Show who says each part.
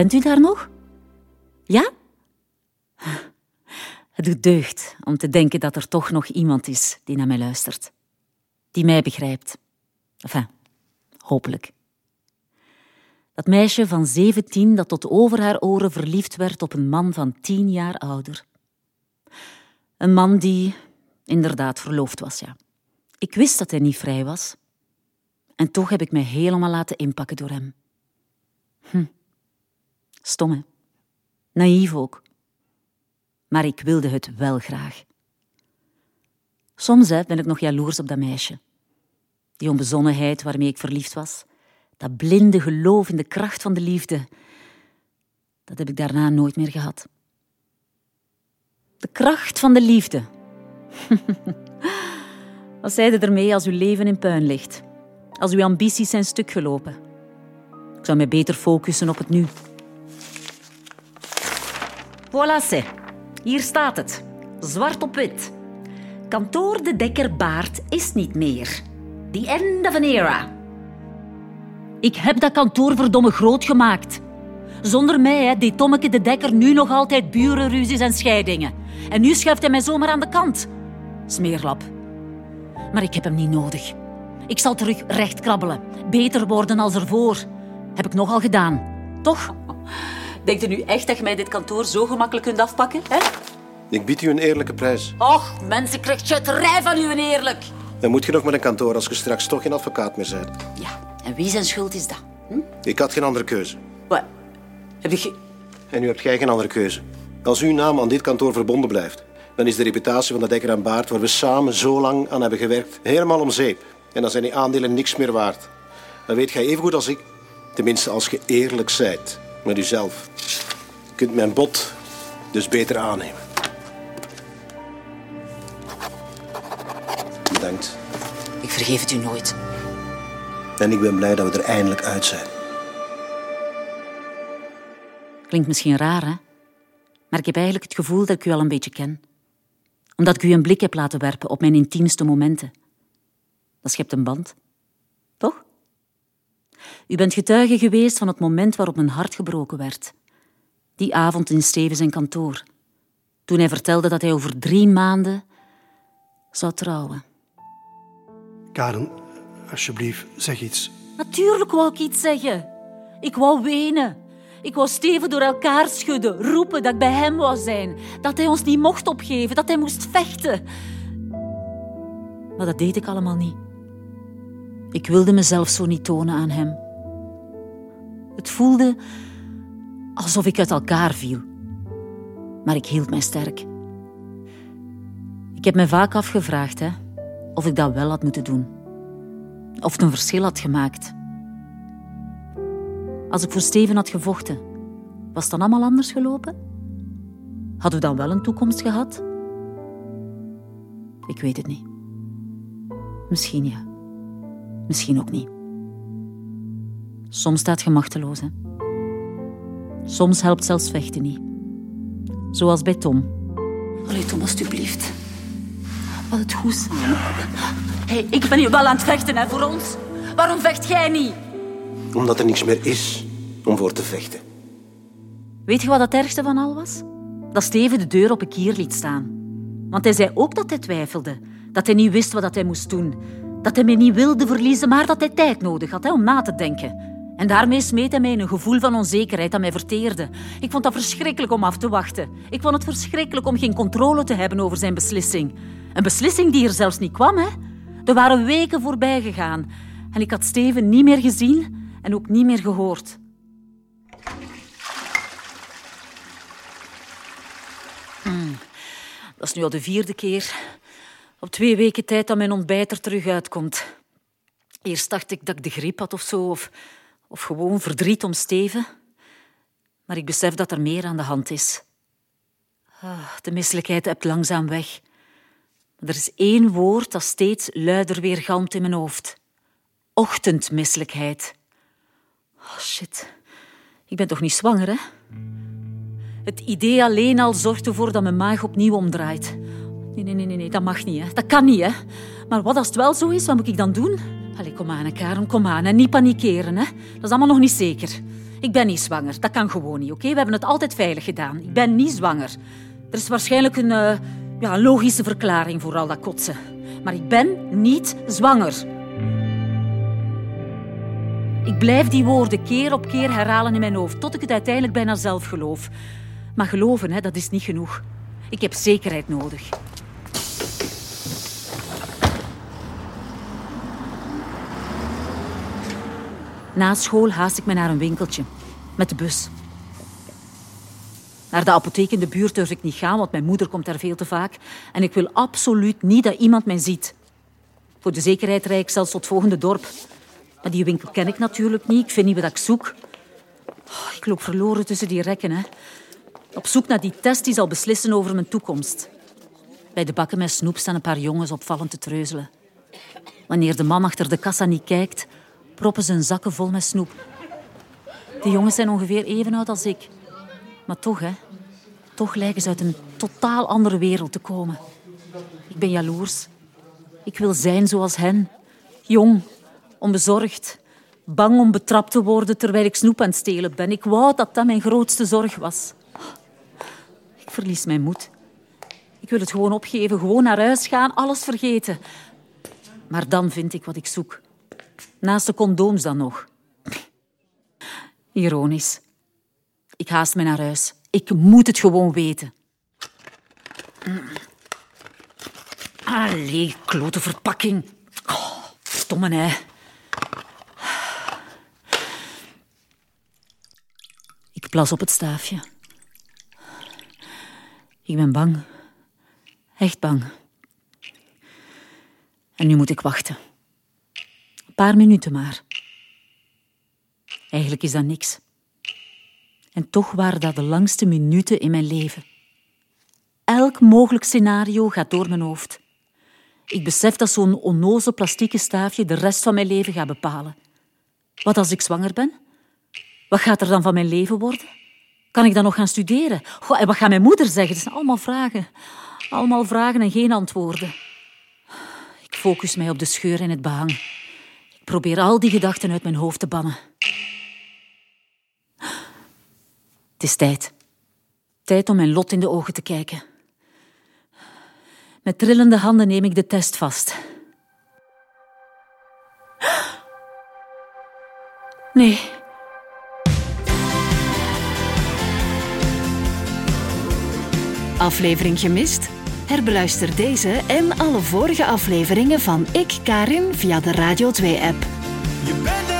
Speaker 1: Bent u daar nog? Ja? Het doet deugd om te denken dat er toch nog iemand is die naar mij luistert. Die mij begrijpt. Enfin, hopelijk. Dat meisje van zeventien dat tot over haar oren verliefd werd op een man van tien jaar ouder. Een man die inderdaad verloofd was, ja. Ik wist dat hij niet vrij was. En toch heb ik mij helemaal laten inpakken door hem. Hm. Stom, hè? Naïef ook. Maar ik wilde het wel graag. Soms ben ik nog jaloers op dat meisje. Die onbezonnenheid waarmee ik verliefd was. Dat blinde geloof in de kracht van de liefde. Dat heb ik daarna nooit meer gehad. De kracht van de liefde. Wat zei je ermee als uw leven in puin ligt? Als uw ambities zijn stuk gelopen? Ik zou mij beter focussen op het nu. Voilà. Hier staat het. Zwart op wit. Kantoor de Dekker Baard is niet meer. The end of an era. Ik heb dat kantoor verdomme groot gemaakt. Zonder mij hè, deed Tommeke de Dekker nu nog altijd burenruzies en scheidingen. En nu schuift hij mij zomaar aan de kant. Smeerlap. Maar ik heb hem niet nodig. Ik zal terug recht krabbelen. Beter worden als ervoor. Heb ik nogal gedaan. Toch? Denkt u nu echt dat je mij dit kantoor zo gemakkelijk kunt afpakken? Hè?
Speaker 2: Ik bied u een eerlijke prijs.
Speaker 1: Och, mensen, krijgt chatterij van u een eerlijk.
Speaker 2: Dan moet je nog met een kantoor als je straks toch geen advocaat meer bent.
Speaker 1: Ja, en wie zijn schuld is dat? Hm?
Speaker 2: Ik had geen andere keuze.
Speaker 1: Wat? Heb je...
Speaker 2: En nu hebt jij geen andere keuze. Als uw naam aan dit kantoor verbonden blijft, dan is de reputatie van de Dekker en Baard, waar we samen zo lang aan hebben gewerkt, helemaal om zeep. En dan zijn die aandelen niks meer waard. Dan weet jij even goed als ik, tenminste als je eerlijk zijt met uzelf. Je kunt mijn bod dus beter aannemen. Bedankt.
Speaker 1: Ik vergeef het u nooit.
Speaker 2: En ik ben blij dat we er eindelijk uit zijn.
Speaker 1: Klinkt misschien raar, hè? Maar ik heb eigenlijk het gevoel dat ik u al een beetje ken. Omdat ik u een blik heb laten werpen op mijn intiemste momenten. Dat schept een band. U bent getuige geweest van het moment waarop mijn hart gebroken werd. Die avond in Steven zijn kantoor. Toen hij vertelde dat hij over drie maanden zou trouwen.
Speaker 3: Karen, alsjeblieft, zeg iets.
Speaker 1: Natuurlijk wou ik iets zeggen. Ik wou wenen. Ik wou Steven door elkaar schudden, roepen dat ik bij hem wou zijn. Dat hij ons niet mocht opgeven, dat hij moest vechten. Maar dat deed ik allemaal niet. Ik wilde mezelf zo niet tonen aan hem. Het voelde alsof ik uit elkaar viel. Maar ik hield mij sterk. Ik heb me vaak afgevraagd hè, of ik dat wel had moeten doen. Of het een verschil had gemaakt. Als ik voor Steven had gevochten, was het dan allemaal anders gelopen? Hadden we dan wel een toekomst gehad? Ik weet het niet. Misschien ja. Misschien ook niet. Soms staat je machteloos, hè. Soms helpt zelfs vechten niet. Zoals bij Tom. Allee, Tom, alstublieft. Wat het goed samen. Hey, ik ben hier wel aan het vechten, hè, voor ons. Waarom vecht jij niet?
Speaker 2: Omdat er niks meer is om voor te vechten.
Speaker 1: Weet je wat het ergste van al was? Dat Steven de deur op een kier liet staan. Want hij zei ook dat hij twijfelde. Dat hij niet wist wat hij moest doen. Dat hij mij niet wilde verliezen, maar dat hij tijd nodig had hè, om na te denken. En daarmee smeet hij mij een gevoel van onzekerheid dat mij verteerde. Ik vond dat verschrikkelijk om af te wachten. Ik vond het verschrikkelijk om geen controle te hebben over zijn beslissing. Een beslissing die er zelfs niet kwam. Hè? Er waren weken voorbij gegaan. En ik had Steven niet meer gezien en ook niet meer gehoord. Hmm. Dat is nu al de vierde keer op twee weken tijd dat mijn ontbijt er terug uitkomt. Eerst dacht ik dat ik de griep had of zo, of, of gewoon verdriet om Steven. Maar ik besef dat er meer aan de hand is. Ah, de misselijkheid hebt langzaam weg. Er is één woord dat steeds luider weer galmt in mijn hoofd. Ochtendmisselijkheid. Oh shit. Ik ben toch niet zwanger, hè? Het idee alleen al zorgt ervoor dat mijn maag opnieuw omdraait. Nee, nee, nee, nee, dat mag niet, hè. Dat kan niet, hè. Maar wat als het wel zo is, wat moet ik dan doen? Allee, kom aan, Karen, kom aan. Niet panikeren, hè. Dat is allemaal nog niet zeker. Ik ben niet zwanger. Dat kan gewoon niet, oké? We hebben het altijd veilig gedaan. Ik ben niet zwanger. Er is waarschijnlijk een, uh, ja, logische verklaring voor al dat kotsen. Maar ik ben niet zwanger. Ik blijf die woorden keer op keer herhalen in mijn hoofd, tot ik het uiteindelijk bijna zelf geloof. Maar geloven, hè, dat is niet genoeg. Ik heb zekerheid nodig. Na school haast ik me naar een winkeltje. Met de bus. Naar de apotheek in de buurt durf ik niet gaan, want mijn moeder komt daar veel te vaak. En ik wil absoluut niet dat iemand mij ziet. Voor de zekerheid rijd ik zelfs tot het volgende dorp. Maar die winkel ken ik natuurlijk niet. Ik vind niet wat ik zoek. Oh, ik loop verloren tussen die rekken. Hè. Op zoek naar die test die zal beslissen over mijn toekomst. Bij de bakken met snoep staan een paar jongens opvallend te treuzelen. Wanneer de man achter de kassa niet kijkt, proppen hun zakken vol met snoep. Die jongens zijn ongeveer even oud als ik. Maar toch, hè. Toch lijken ze uit een totaal andere wereld te komen. Ik ben jaloers. Ik wil zijn zoals hen. Jong, onbezorgd, bang om betrapt te worden terwijl ik snoep aan het stelen ben. Ik wou dat dat mijn grootste zorg was. Ik verlies mijn moed. Ik wil het gewoon opgeven, gewoon naar huis gaan, alles vergeten. Maar dan vind ik wat ik zoek. Naast de condooms dan nog. Ironisch. Ik haast me naar huis. Ik moet het gewoon weten. Allee, klote verpakking. Stomme hè. Ik plas op het staafje. Ik ben bang. Echt bang. En nu moet ik wachten. Paar minuten maar. Eigenlijk is dat niks. En toch waren dat de langste minuten in mijn leven. Elk mogelijk scenario gaat door mijn hoofd. Ik besef dat zo'n onnozel plastieke staafje de rest van mijn leven gaat bepalen. Wat als ik zwanger ben? Wat gaat er dan van mijn leven worden? Kan ik dan nog gaan studeren? En wat gaat mijn moeder zeggen? Dat zijn allemaal vragen. Allemaal vragen en geen antwoorden. Ik focus mij op de scheur in het behang. Probeer al die gedachten uit mijn hoofd te bannen. Het is tijd. Tijd om mijn lot in de ogen te kijken. Met trillende handen neem ik de test vast. Nee.
Speaker 4: Aflevering gemist? Herbeluister deze en alle vorige afleveringen van Ik Karin via de Radio 2-app. Je bent